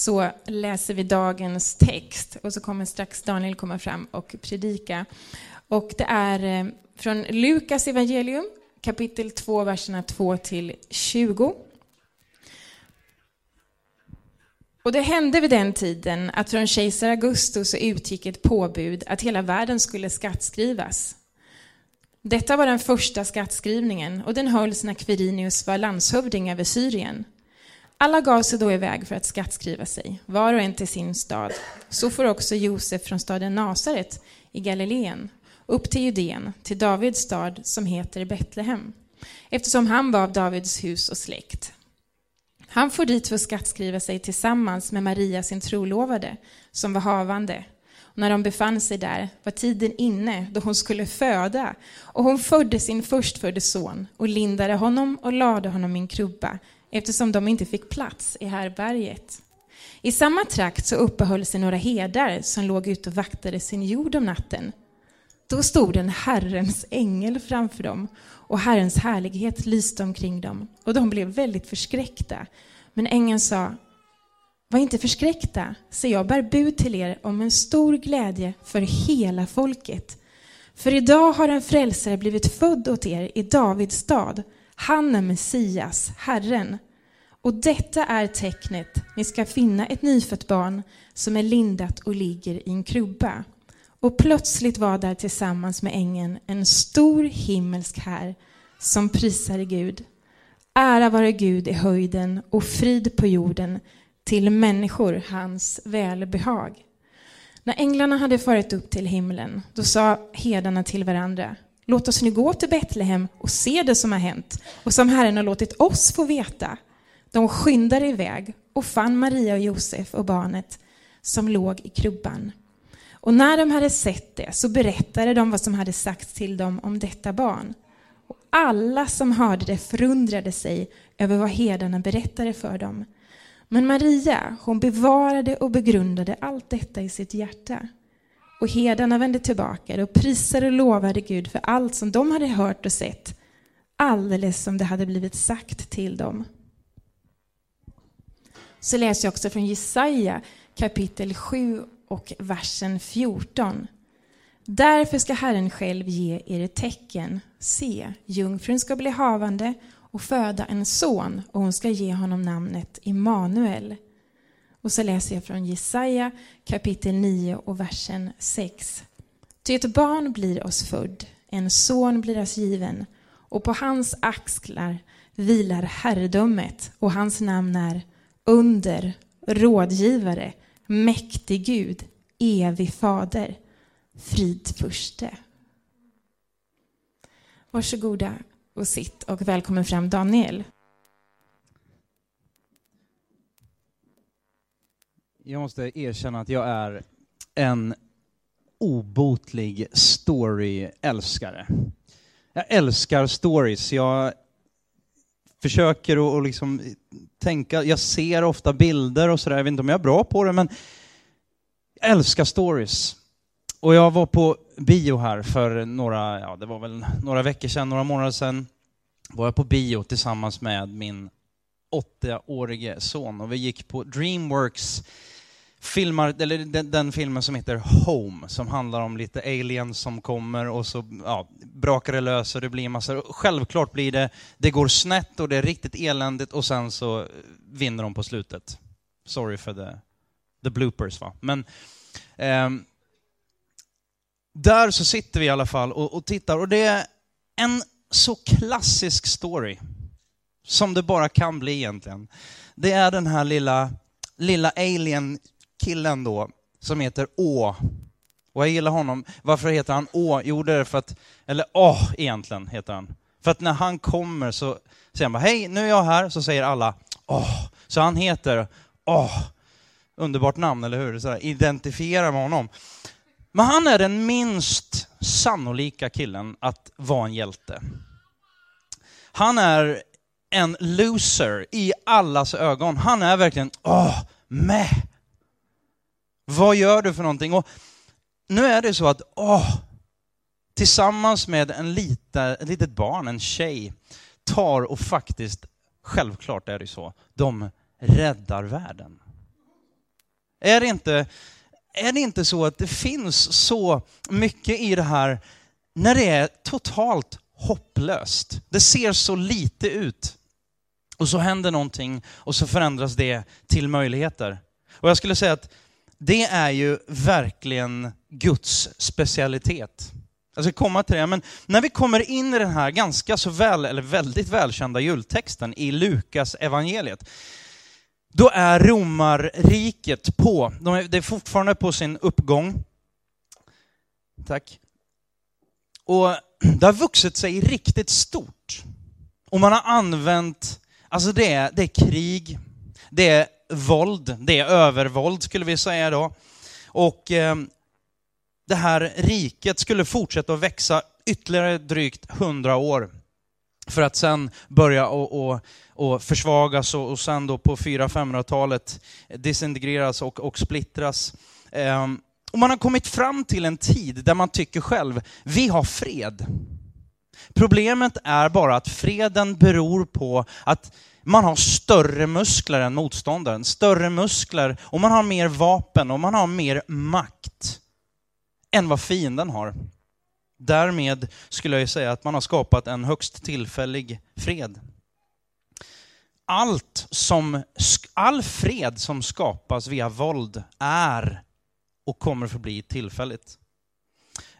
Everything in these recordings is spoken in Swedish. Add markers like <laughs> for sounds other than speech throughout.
så läser vi dagens text och så kommer strax Daniel komma fram och predika. Och det är eh, från Lukas evangelium kapitel 2, verserna 2 till 20. Och det hände vid den tiden att från kejsar Augustus utgick ett påbud att hela världen skulle skattskrivas. Detta var den första skattskrivningen och den hölls när Quirinius var landshövding över Syrien. Alla gav sig då iväg för att skattskriva sig, var och en till sin stad. Så får också Josef från staden Nasaret i Galileen upp till Judeen, till Davids stad som heter Betlehem, eftersom han var av Davids hus och släkt. Han får dit för att skattskriva sig tillsammans med Maria, sin trolovade, som var havande. Och när de befann sig där var tiden inne då hon skulle föda, och hon födde sin förstfödde son och lindade honom och lade honom i en krubba, eftersom de inte fick plats i härberget. I samma trakt så uppehöll sig några herdar som låg ute och vaktade sin jord om natten. Då stod en Herrens ängel framför dem och Herrens härlighet lyste omkring dem och de blev väldigt förskräckta. Men ängeln sa, var inte förskräckta, se jag bär bud till er om en stor glädje för hela folket. För idag har en frälsare blivit född åt er i Davids stad. Han är Messias, Herren. Och detta är tecknet, ni ska finna ett nyfött barn som är lindat och ligger i en krubba. Och plötsligt var där tillsammans med ängeln en stor himmelsk här som prisade Gud. Ära vare Gud i höjden och frid på jorden till människor hans välbehag. När änglarna hade farit upp till himlen, då sa herdarna till varandra, låt oss nu gå till Betlehem och se det som har hänt och som Herren har låtit oss få veta. De skyndade iväg och fann Maria och Josef och barnet som låg i krubban. Och när de hade sett det så berättade de vad som hade sagts till dem om detta barn. Och alla som hörde det förundrade sig över vad herdarna berättade för dem. Men Maria, hon bevarade och begrundade allt detta i sitt hjärta. Och herdarna vände tillbaka och prisade och lovade Gud för allt som de hade hört och sett, alldeles som det hade blivit sagt till dem. Så läser jag också från Jesaja kapitel 7 och versen 14. Därför ska Herren själv ge er ett tecken. Se, jungfrun ska bli havande och föda en son och hon ska ge honom namnet Immanuel. Och så läser jag från Jesaja kapitel 9 och versen 6. Ty ett barn blir oss född, en son blir oss given och på hans axlar vilar herrdömet och hans namn är under, rådgivare, mäktig Gud, evig fader, fridfurste. Varsågoda och sitt och välkommen fram Daniel. Jag måste erkänna att jag är en obotlig story-älskare. Jag älskar stories. Jag försöker att liksom tänka, jag ser ofta bilder och sådär, jag vet inte om jag är bra på det, men jag älskar stories. Och jag var på bio här för några, ja det var väl några veckor sedan, några månader sedan, var jag på bio tillsammans med min åttaårige son och vi gick på Dreamworks filmar, eller den, den, filmen som heter Home, som handlar om lite aliens som kommer och så ja, brakar det lös och det blir massor. Självklart blir det, det går snett och det är riktigt eländigt och sen så vinner de på slutet. Sorry för the, the bloopers va. Men eh, där så sitter vi i alla fall och, och tittar och det är en så klassisk story som det bara kan bli egentligen. Det är den här lilla, lilla alien killen då, som heter Å. Och jag gillar honom. Varför heter han Å? Jo, det är för att, eller Åh egentligen heter han. För att när han kommer så säger han bara, hej, nu är jag här, så säger alla Åh. Så han heter Åh. Underbart namn, eller hur? Så identifiera med honom. Men han är den minst sannolika killen att vara en hjälte. Han är en loser i allas ögon. Han är verkligen, åh, meh. Vad gör du för någonting? Och nu är det så att, åh, tillsammans med en lite, ett litet barn, en tjej, tar och faktiskt, självklart är det så, de räddar världen. Är det inte, är det inte så att det finns så mycket i det här när det är totalt hopplöst? Det ser så lite ut. Och så händer någonting och så förändras det till möjligheter. Och jag skulle säga att det är ju verkligen Guds specialitet. Jag ska komma till det, men när vi kommer in i den här ganska så väl, eller väldigt välkända jultexten i Lukas evangeliet, då är romarriket på, de är, det är fortfarande på sin uppgång. Tack. Och det har vuxit sig riktigt stort. Och man har använt, alltså det är, det är krig, det är våld, det är övervåld skulle vi säga då. Och eh, det här riket skulle fortsätta att växa ytterligare drygt hundra år. För att sen börja och, och, och försvagas och, och sen då på 400-500-talet disintegreras och, och splittras. Eh, och man har kommit fram till en tid där man tycker själv, vi har fred. Problemet är bara att freden beror på att man har större muskler än motståndaren, större muskler och man har mer vapen och man har mer makt än vad fienden har. Därmed skulle jag säga att man har skapat en högst tillfällig fred. Allt som, all fred som skapas via våld är och kommer att förbli tillfälligt.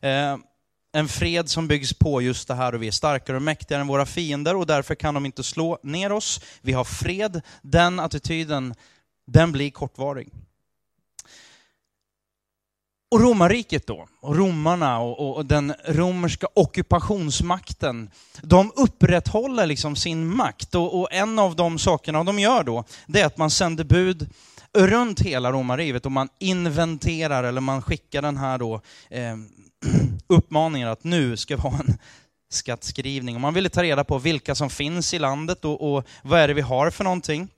Eh, en fred som byggs på just det här och vi är starkare och mäktigare än våra fiender och därför kan de inte slå ner oss. Vi har fred. Den attityden, den blir kortvarig. Och romarriket då, och romarna och, och, den romerska ockupationsmakten, de upprätthåller liksom sin makt och, och, en av de sakerna de gör då, det är att man sänder bud runt hela romarriket och man inventerar eller man skickar den här då eh, uppmaningen att nu ska vi ha en skattskrivning. Och man ville ta reda på vilka som finns i landet och, och vad är det vi har för någonting.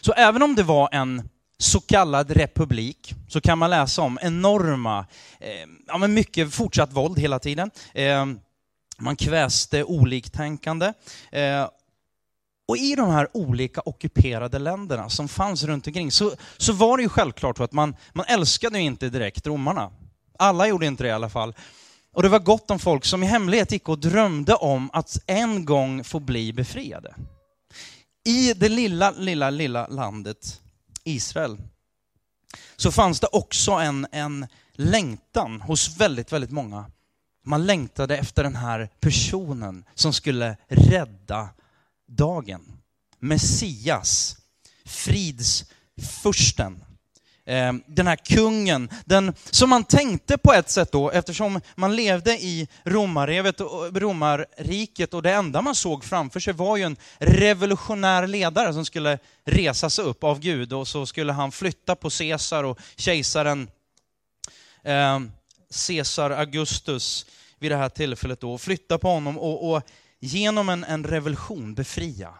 Så även om det var en så kallad republik så kan man läsa om enorma, eh, ja men mycket fortsatt våld hela tiden. Eh, man kväste oliktänkande. Eh, och i de här olika ockuperade länderna som fanns runt omkring så, så var det ju självklart så att man, man älskade ju inte direkt romarna. Alla gjorde inte det i alla fall. Och det var gott om folk som i hemlighet gick och drömde om att en gång få bli befriade. I det lilla, lilla, lilla landet Israel så fanns det också en, en längtan hos väldigt, väldigt många. Man längtade efter den här personen som skulle rädda dagen. Messias, fridsfursten. Eh, den här kungen, den, som man tänkte på ett sätt då, eftersom man levde i romarrevet romarriket och det enda man såg framför sig var ju en revolutionär ledare som skulle resa sig upp av Gud och så skulle han flytta på Caesar och kejsaren eh, Caesar Augustus vid det här tillfället då, flytta på honom och, och genom en, en revolution befria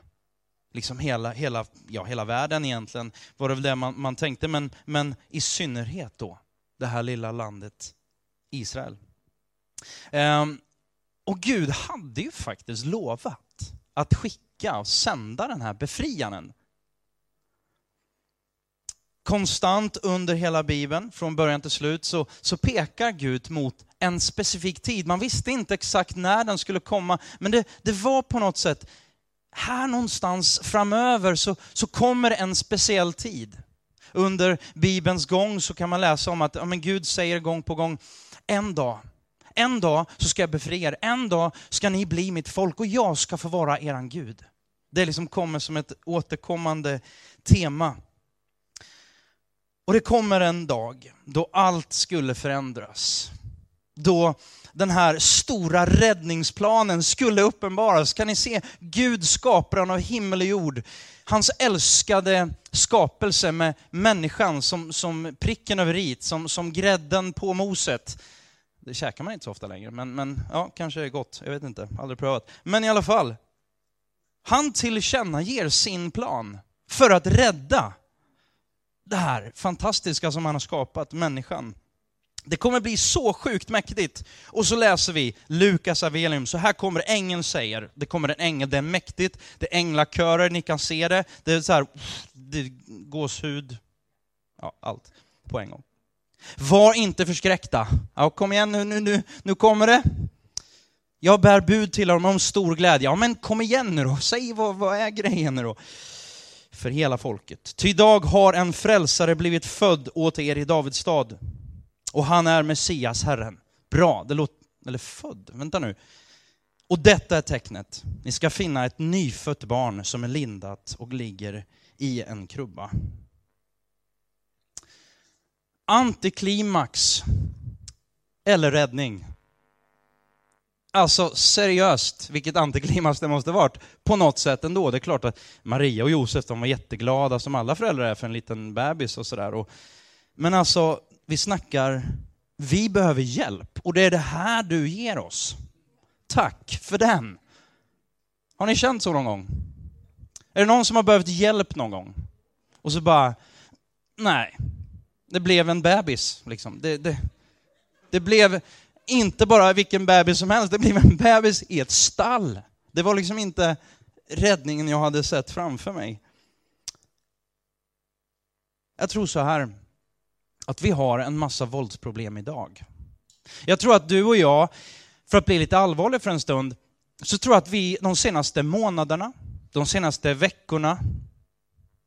liksom hela, hela, ja, hela världen egentligen, var det väl det man, man tänkte, men, men i synnerhet då det här lilla landet Israel. Ehm, och Gud hade ju faktiskt lovat att skicka och sända den här befriaren. Konstant under hela Bibeln, från början till slut, så, så pekar Gud mot en specifik tid. Man visste inte exakt när den skulle komma, men det, det var på något sätt här någonstans framöver så, så kommer en speciell tid. Under Bibelns gång så kan man läsa om att ja, men Gud säger gång på gång, en dag, en dag så ska jag befria er, en dag ska ni bli mitt folk och jag ska få vara eran Gud. Det liksom kommer som ett återkommande tema. Och det kommer en dag då allt skulle förändras. Då den här stora räddningsplanen skulle uppenbaras. Kan ni se Gud, skaparen av himmel och jord, hans älskade skapelse med människan som, som pricken över i, som, som grädden på moset. Det käkar man inte så ofta längre, men, men ja, kanske är gott. Jag vet inte, aldrig prövat. Men i alla fall, han tillkännager sin plan för att rädda det här fantastiska som han har skapat, människan. Det kommer bli så sjukt mäktigt. Och så läser vi Lukas evangelium. Så här kommer ängeln säger, det kommer en ängel, det är mäktigt, det är änglakörer, ni kan se det. Det är så här, det är gåshud. Ja, allt på en gång. Var inte förskräckta. Ja, kom igen nu, nu, nu, nu kommer det. Jag bär bud till dem om stor glädje. Ja, men kom igen nu då, säg vad, vad är grejen nu då? För hela folket. Ty idag har en frälsare blivit född åt er i Davids stad. Och han är Messias, Herren. Bra, det låter... Eller född? Vänta nu. Och detta är tecknet. Ni ska finna ett nyfött barn som är lindat och ligger i en krubba. Antiklimax eller räddning. Alltså seriöst, vilket antiklimax det måste varit. På något sätt ändå. Det är klart att Maria och Josef de var jätteglada, som alla föräldrar är för en liten bebis och sådär. Men alltså, vi snackar, vi behöver hjälp. Och det är det här du ger oss. Tack för den. Har ni känt så någon gång? Är det någon som har behövt hjälp någon gång? Och så bara, nej, det blev en bebis. Liksom. Det, det, det blev inte bara vilken bebis som helst, det blev en bebis i ett stall. Det var liksom inte räddningen jag hade sett framför mig. Jag tror så här, att vi har en massa våldsproblem idag. Jag tror att du och jag, för att bli lite allvarlig för en stund, så tror jag att vi de senaste månaderna, de senaste veckorna,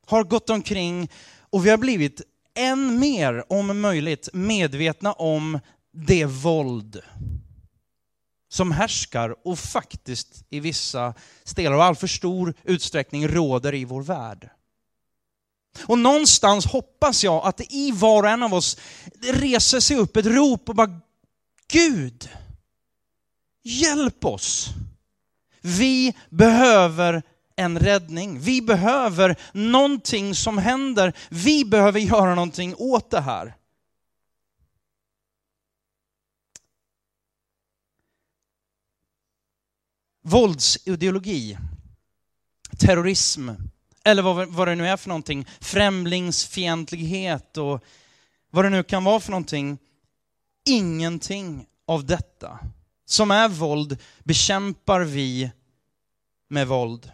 har gått omkring och vi har blivit än mer, om möjligt, medvetna om det våld som härskar och faktiskt i vissa delar av all för stor utsträckning råder i vår värld. Och någonstans hoppas jag att det i var och en av oss reser sig upp ett rop och bara Gud, hjälp oss. Vi behöver en räddning. Vi behöver någonting som händer. Vi behöver göra någonting åt det här. Våldsideologi, terrorism, eller vad, vad det nu är för någonting, främlingsfientlighet och vad det nu kan vara för någonting. Ingenting av detta som är våld bekämpar vi med våld.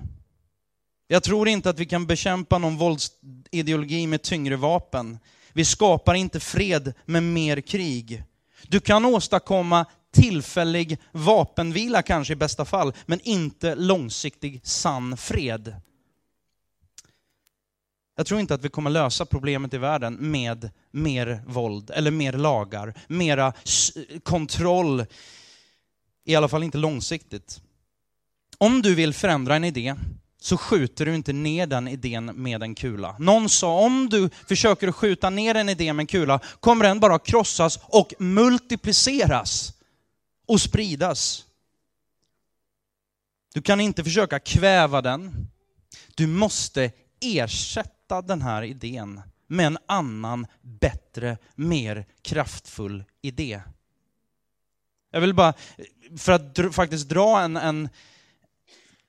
Jag tror inte att vi kan bekämpa någon våldsideologi med tyngre vapen. Vi skapar inte fred med mer krig. Du kan åstadkomma tillfällig vapenvila kanske i bästa fall, men inte långsiktig sann fred. Jag tror inte att vi kommer lösa problemet i världen med mer våld eller mer lagar, mera kontroll. I alla fall inte långsiktigt. Om du vill förändra en idé så skjuter du inte ner den idén med en kula. Någon sa, om du försöker skjuta ner en idé med en kula kommer den bara krossas och multipliceras och spridas. Du kan inte försöka kväva den. Du måste ersätta den här idén med en annan, bättre, mer kraftfull idé. Jag vill bara, för att faktiskt dra en, en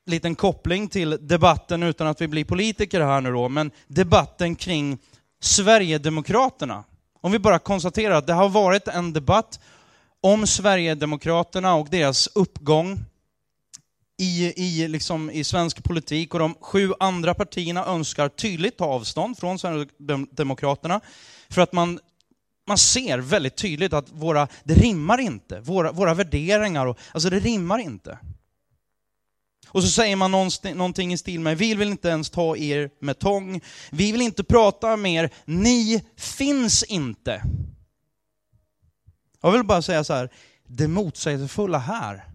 liten koppling till debatten, utan att vi blir politiker här nu då, men debatten kring Sverigedemokraterna. Om vi bara konstaterar att det har varit en debatt om Sverigedemokraterna och deras uppgång i, i, liksom, i svensk politik och de sju andra partierna önskar tydligt ta avstånd från Sverigedemokraterna för att man, man ser väldigt tydligt att våra, det rimmar inte, våra, våra värderingar, och, alltså det rimmar inte. Och så säger man någonting i stil med, vi vill inte ens ta er med tång, vi vill inte prata med er, ni finns inte. Jag vill bara säga så här, det motsägelsefulla här,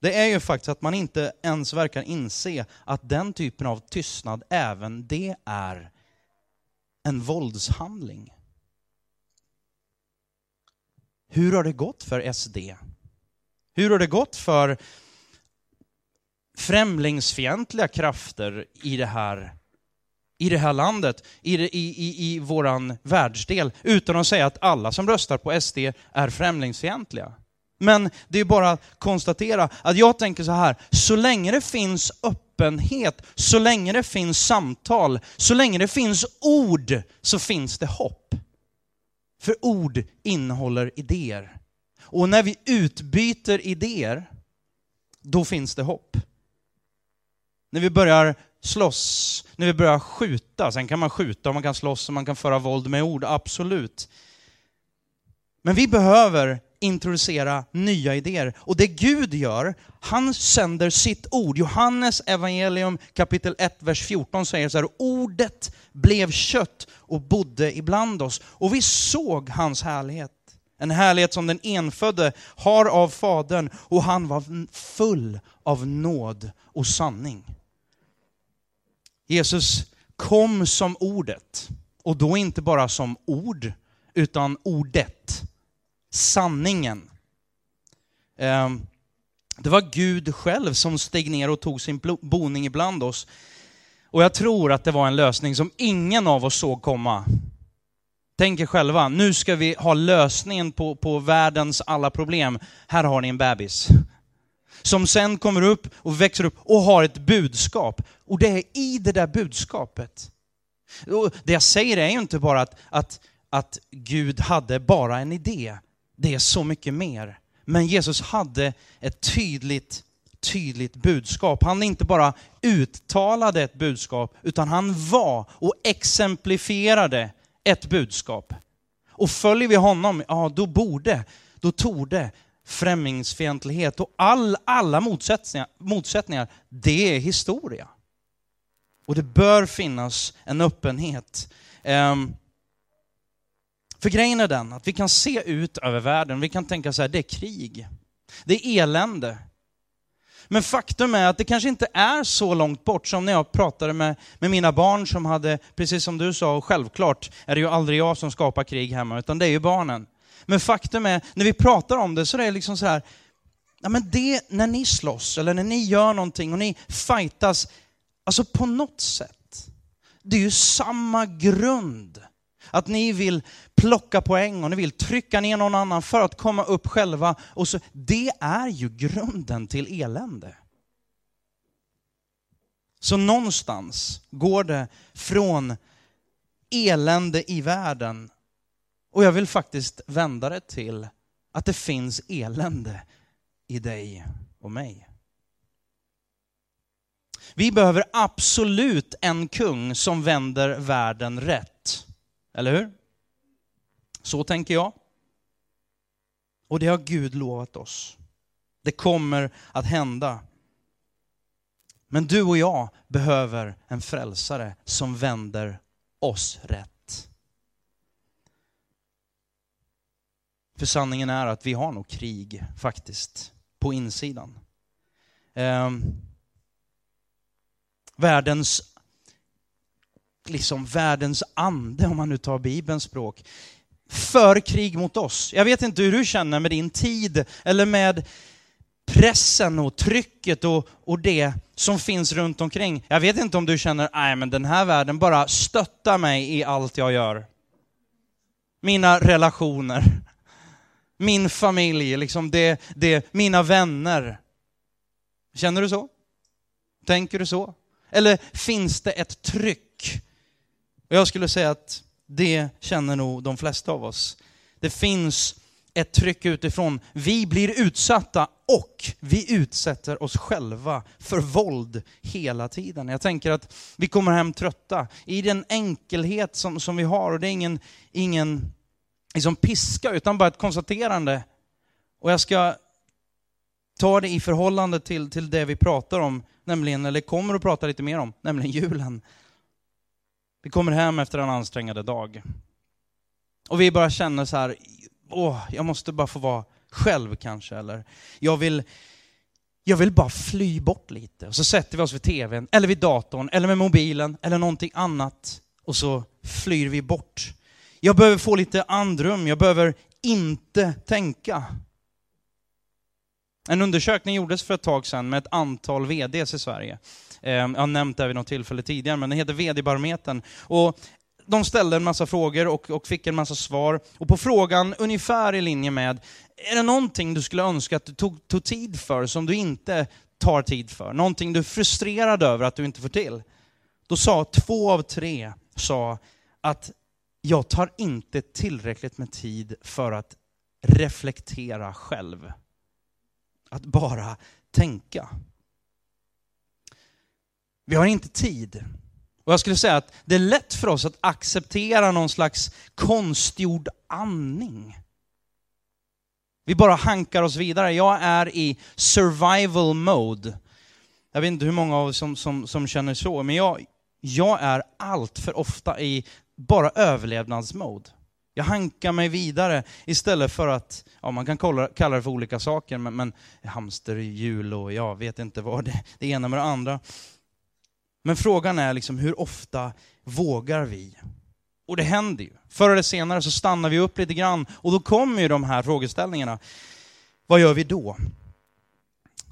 det är ju faktiskt att man inte ens verkar inse att den typen av tystnad, även det är en våldshandling. Hur har det gått för SD? Hur har det gått för främlingsfientliga krafter i det här, i det här landet, i, det, i, i, i våran världsdel, utan att säga att alla som röstar på SD är främlingsfientliga. Men det är bara att konstatera att jag tänker så här, så länge det finns öppenhet, så länge det finns samtal, så länge det finns ord, så finns det hopp. För ord innehåller idéer. Och när vi utbyter idéer, då finns det hopp när vi börjar slåss, när vi börjar skjuta. Sen kan man skjuta och man kan slåss och man kan föra våld med ord, absolut. Men vi behöver introducera nya idéer. Och det Gud gör, han sänder sitt ord. Johannes evangelium kapitel 1, vers 14 säger så här, ordet blev kött och bodde ibland oss. Och vi såg hans härlighet. En härlighet som den enfödde har av Fadern och han var full av nåd och sanning. Jesus kom som ordet, och då inte bara som ord, utan ordet sanningen. Ehm, det var Gud själv som steg ner och tog sin boning ibland oss. Och jag tror att det var en lösning som ingen av oss såg komma. Tänk er själva, nu ska vi ha lösningen på, på världens alla problem. Här har ni en bebis. Som sen kommer upp och växer upp och har ett budskap. Och det är i det där budskapet. Och det jag säger är ju inte bara att, att, att Gud hade bara en idé det är så mycket mer. Men Jesus hade ett tydligt, tydligt budskap. Han inte bara uttalade ett budskap, utan han var och exemplifierade ett budskap. Och följer vi honom, ja då borde, då torde främlingsfientlighet och all, alla motsättningar, motsättningar, det är historia. Och det bör finnas en öppenhet. Um, för grejen är den att vi kan se ut över världen, vi kan tänka så här, det är krig. Det är elände. Men faktum är att det kanske inte är så långt bort som när jag pratade med, med mina barn som hade, precis som du sa, och självklart är det ju aldrig jag som skapar krig hemma, utan det är ju barnen. Men faktum är, när vi pratar om det så är det liksom så här, ja men det, när ni slåss eller när ni gör någonting och ni fightas, alltså på något sätt, det är ju samma grund att ni vill plocka poäng och ni vill trycka ner någon annan för att komma upp själva. Och så, det är ju grunden till elände. Så någonstans går det från elände i världen och jag vill faktiskt vända det till att det finns elände i dig och mig. Vi behöver absolut en kung som vänder världen rätt. Eller hur? Så tänker jag. Och det har Gud lovat oss. Det kommer att hända. Men du och jag behöver en frälsare som vänder oss rätt. För sanningen är att vi har nog krig faktiskt på insidan. Eh, världens liksom världens ande, om man nu tar Bibelns språk, för krig mot oss. Jag vet inte hur du känner med din tid eller med pressen och trycket och, och det som finns runt omkring. Jag vet inte om du känner, nej men den här världen bara stöttar mig i allt jag gör. Mina relationer, min familj, liksom det, det, mina vänner. Känner du så? Tänker du så? Eller finns det ett tryck och jag skulle säga att det känner nog de flesta av oss. Det finns ett tryck utifrån. Vi blir utsatta och vi utsätter oss själva för våld hela tiden. Jag tänker att vi kommer hem trötta i den enkelhet som, som vi har och det är ingen, ingen liksom piska utan bara ett konstaterande. Och jag ska ta det i förhållande till, till det vi pratar om, nämligen, eller kommer att prata lite mer om, nämligen julen. Vi kommer hem efter en ansträngande dag. Och vi bara känner så här, åh, jag måste bara få vara själv kanske, eller jag vill, jag vill bara fly bort lite. Och så sätter vi oss vid tvn, eller vid datorn, eller med mobilen, eller någonting annat. Och så flyr vi bort. Jag behöver få lite andrum, jag behöver inte tänka. En undersökning gjordes för ett tag sedan med ett antal VDs i Sverige. Ehm, jag har nämnt det vid något tillfälle tidigare, men den heter VD-barometern. Och de ställde en massa frågor och, och, fick en massa svar. Och på frågan, ungefär i linje med, är det någonting du skulle önska att du tog, tog tid för som du inte tar tid för? Någonting du är frustrerad över att du inte får till? Då sa två av tre sa att jag tar inte tillräckligt med tid för att reflektera själv. Att bara tänka. Vi har inte tid. Och jag skulle säga att det är lätt för oss att acceptera någon slags konstgjord andning. Vi bara hankar oss vidare. Jag är i survival mode. Jag vet inte hur många av er som, som, som känner så, men jag, jag är allt för ofta i bara överlevnadsmode. Jag hankar mig vidare istället för att, ja man kan kalla, kalla det för olika saker, men, men hamsterhjul och jag vet inte vad det, det ena med det andra. Men frågan är liksom hur ofta vågar vi? Och det händer ju. Förr eller senare så stannar vi upp lite grann och då kommer ju de här frågeställningarna. Vad gör vi då?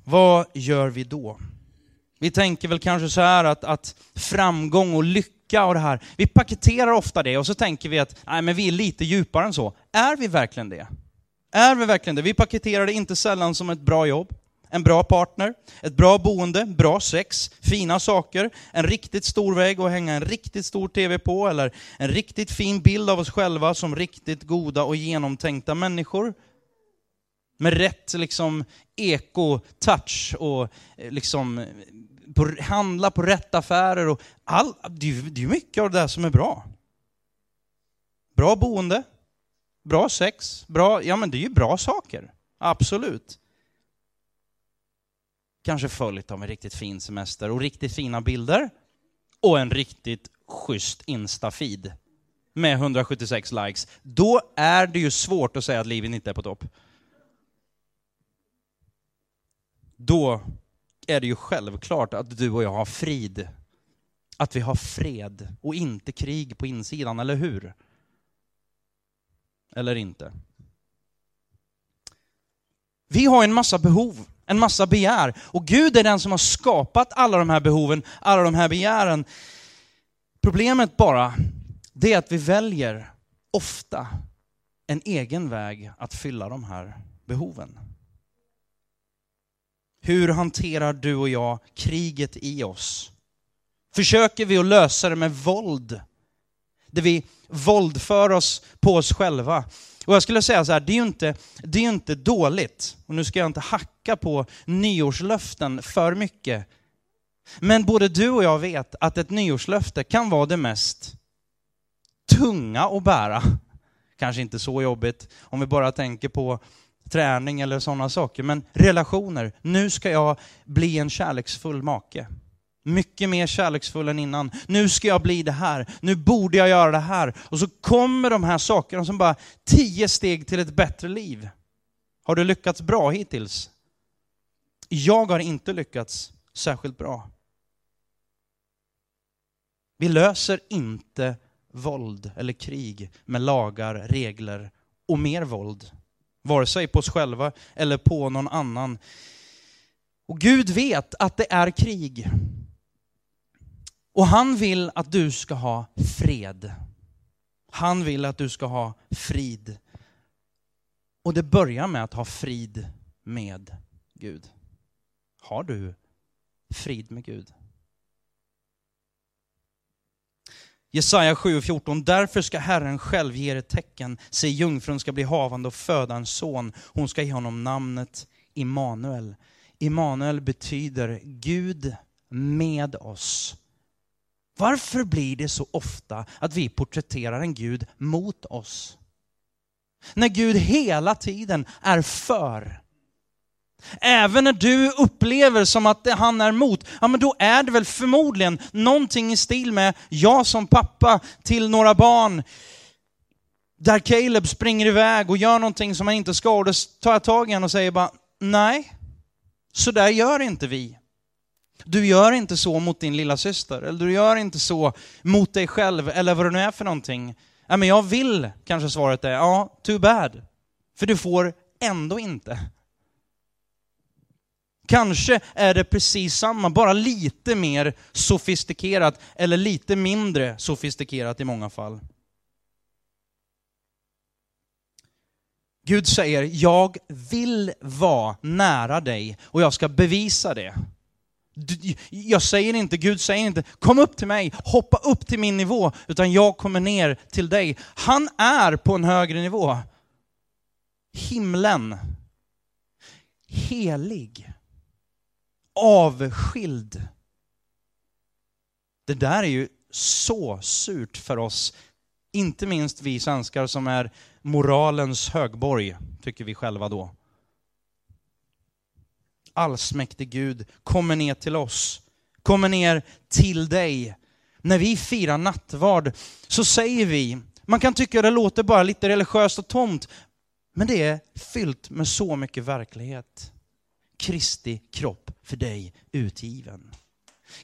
Vad gör vi då? Vi tänker väl kanske så här att, att framgång och lycka och det här, vi paketerar ofta det och så tänker vi att nej, men vi är lite djupare än så. Är vi verkligen det? Är vi verkligen det? Vi paketerar det inte sällan som ett bra jobb, en bra partner, ett bra boende, bra sex, fina saker, en riktigt stor vägg att hänga en riktigt stor TV på, eller en riktigt fin bild av oss själva som riktigt goda och genomtänkta människor. Med rätt liksom eko-touch och eh, liksom på, handla på rätt affärer och all, det, är, det är mycket av det där som är bra. Bra boende, bra sex, bra, ja men det är ju bra saker. Absolut. Kanske följt av en riktigt fin semester och riktigt fina bilder och en riktigt schysst Insta-feed med 176 likes. Då är det ju svårt att säga att livet inte är på topp. Då är det ju självklart att du och jag har frid. Att vi har fred och inte krig på insidan, eller hur? Eller inte? Vi har en massa behov, en massa begär. Och Gud är den som har skapat alla de här behoven, alla de här begären. Problemet bara, det är att vi väljer ofta en egen väg att fylla de här behoven. Hur hanterar du och jag kriget i oss? Försöker vi att lösa det med våld? Där vi våldför oss på oss själva. Och jag skulle säga så här, det är ju inte, det är inte dåligt. Och nu ska jag inte hacka på nyårslöften för mycket. Men både du och jag vet att ett nyårslöfte kan vara det mest tunga att bära. Kanske inte så jobbigt om vi bara tänker på träning eller sådana saker. Men relationer. Nu ska jag bli en kärleksfull make. Mycket mer kärleksfull än innan. Nu ska jag bli det här. Nu borde jag göra det här. Och så kommer de här sakerna som bara tio steg till ett bättre liv. Har du lyckats bra hittills? Jag har inte lyckats särskilt bra. Vi löser inte våld eller krig med lagar, regler och mer våld. Vare sig på oss själva eller på någon annan. Och Gud vet att det är krig. Och han vill att du ska ha fred. Han vill att du ska ha frid. Och det börjar med att ha frid med Gud. Har du frid med Gud? Jesaja 7.14. Därför ska Herren själv ge er ett tecken. Se, jungfrun ska bli havande och föda en son. Hon ska ge honom namnet Immanuel. Immanuel betyder Gud med oss. Varför blir det så ofta att vi porträtterar en Gud mot oss? När Gud hela tiden är för. Även när du upplever som att han är mot, ja men då är det väl förmodligen någonting i stil med jag som pappa till några barn där Caleb springer iväg och gör någonting som han inte ska och då tar jag tag i honom och säger bara nej, så där gör inte vi. Du gör inte så mot din lilla syster eller du gör inte så mot dig själv eller vad det nu är för någonting. Ja, men jag vill, kanske svaret är, ja, too bad. För du får ändå inte. Kanske är det precis samma, bara lite mer sofistikerat eller lite mindre sofistikerat i många fall. Gud säger, jag vill vara nära dig och jag ska bevisa det. Jag säger inte, Gud säger inte, kom upp till mig, hoppa upp till min nivå, utan jag kommer ner till dig. Han är på en högre nivå. Himlen. Helig avskild. Det där är ju så surt för oss, inte minst vi svenskar som är moralens högborg, tycker vi själva då. Allsmäktig Gud kommer ner till oss, kommer ner till dig. När vi firar nattvard så säger vi, man kan tycka det låter bara lite religiöst och tomt, men det är fyllt med så mycket verklighet. Kristi kropp för dig utgiven.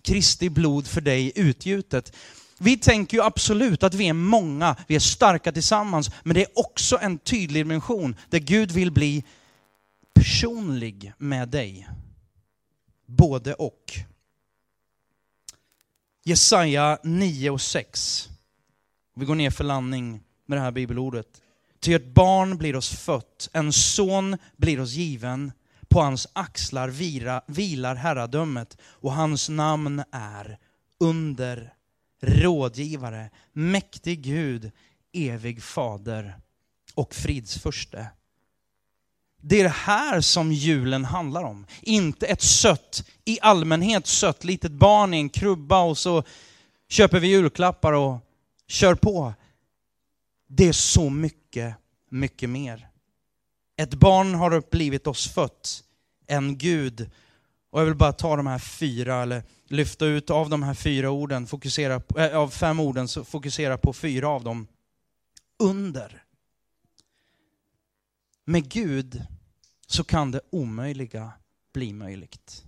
Kristi blod för dig utgjutet. Vi tänker ju absolut att vi är många, vi är starka tillsammans, men det är också en tydlig dimension där Gud vill bli personlig med dig. Både och. Jesaja 9 och 6. Vi går ner för landning med det här bibelordet. Ty ett barn blir oss fött, en son blir oss given. På hans axlar vira, vilar herradömet och hans namn är under, rådgivare, mäktig Gud, evig fader och fridsförste. Det är det här som julen handlar om. Inte ett sött, i allmänhet sött litet barn i en krubba och så köper vi julklappar och kör på. Det är så mycket, mycket mer. Ett barn har blivit oss fött, en Gud. Och jag vill bara ta de här fyra, eller lyfta ut av de här fyra orden, fokusera, äh, av fem orden, så fokusera på fyra av dem. Under. Med Gud så kan det omöjliga bli möjligt.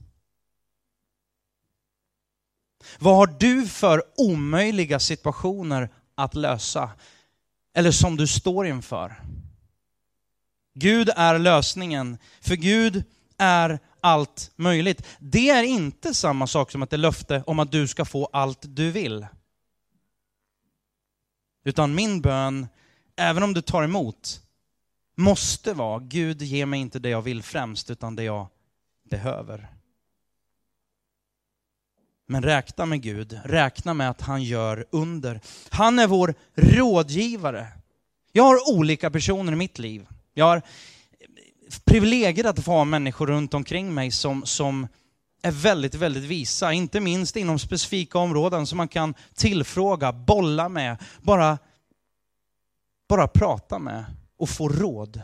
Vad har du för omöjliga situationer att lösa? Eller som du står inför? Gud är lösningen, för Gud är allt möjligt. Det är inte samma sak som ett löfte om att du ska få allt du vill. Utan min bön, även om du tar emot, måste vara, Gud ge mig inte det jag vill främst, utan det jag behöver. Men räkna med Gud, räkna med att han gör under. Han är vår rådgivare. Jag har olika personer i mitt liv. Jag har privilegiet att få ha människor runt omkring mig som, som är väldigt, väldigt visa, inte minst inom specifika områden som man kan tillfråga, bolla med, bara, bara prata med och få råd.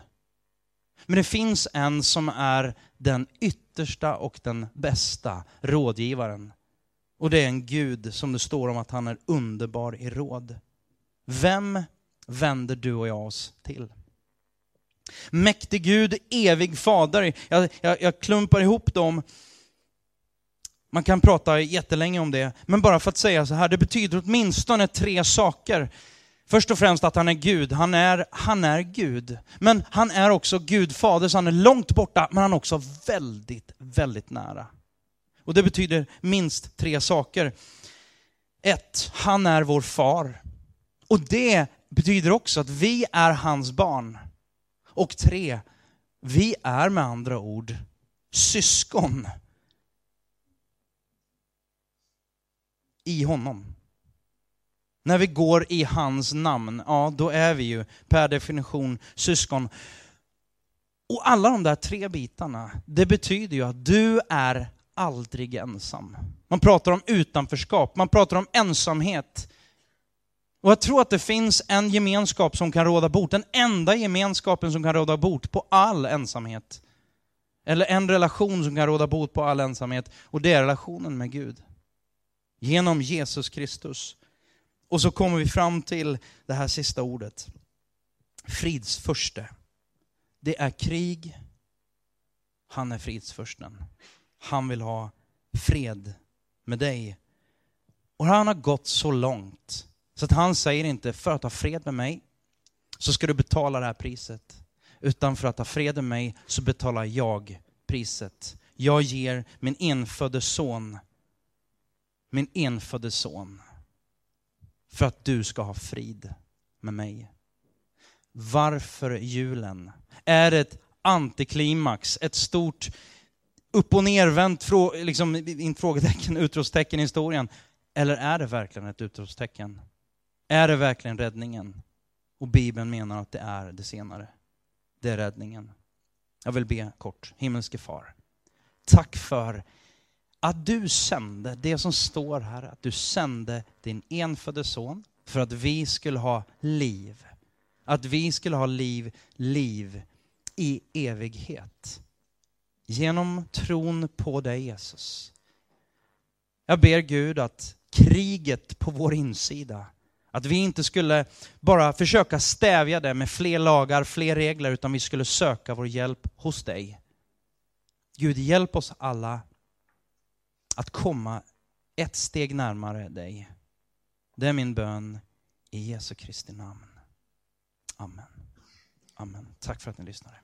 Men det finns en som är den yttersta och den bästa rådgivaren. Och det är en Gud som det står om att han är underbar i råd. Vem vänder du och jag oss till? Mäktig Gud, evig fader. Jag, jag, jag klumpar ihop dem. Man kan prata jättelänge om det, men bara för att säga så här, det betyder åtminstone tre saker. Först och främst att han är Gud. Han är, han är Gud. Men han är också Gud fader, så han är långt borta, men han är också väldigt, väldigt nära. Och det betyder minst tre saker. Ett, han är vår far. Och det betyder också att vi är hans barn. Och tre, vi är med andra ord syskon i honom. När vi går i hans namn, ja då är vi ju per definition syskon. Och alla de där tre bitarna, det betyder ju att du är aldrig ensam. Man pratar om utanförskap, man pratar om ensamhet. Och jag tror att det finns en gemenskap som kan råda bot, den enda gemenskapen som kan råda bot på all ensamhet. Eller en relation som kan råda bot på all ensamhet, och det är relationen med Gud. Genom Jesus Kristus. Och så kommer vi fram till det här sista ordet. Fridsförste. Det är krig, han är fridsförsten. Han vill ha fred med dig. Och han har gått så långt så att han säger inte, för att ha fred med mig så ska du betala det här priset. Utan för att ha fred med mig så betalar jag priset. Jag ger min enfödde son, min enfödde son, för att du ska ha frid med mig. Varför julen? Är det ett antiklimax, ett stort upp och nervänt, liksom, inte frågetecken, <laughs> utropstecken i historien? Eller är det verkligen ett utropstecken? Är det verkligen räddningen? Och Bibeln menar att det är det senare. Det är räddningen. Jag vill be kort. Himmelske far, tack för att du sände det som står här, att du sände din enfödde son för att vi skulle ha liv. Att vi skulle ha liv, liv i evighet. Genom tron på dig Jesus. Jag ber Gud att kriget på vår insida, att vi inte skulle bara försöka stävja det med fler lagar, fler regler, utan vi skulle söka vår hjälp hos dig. Gud, hjälp oss alla att komma ett steg närmare dig. Det är min bön i Jesu Kristi namn. Amen. Amen. Tack för att ni lyssnade.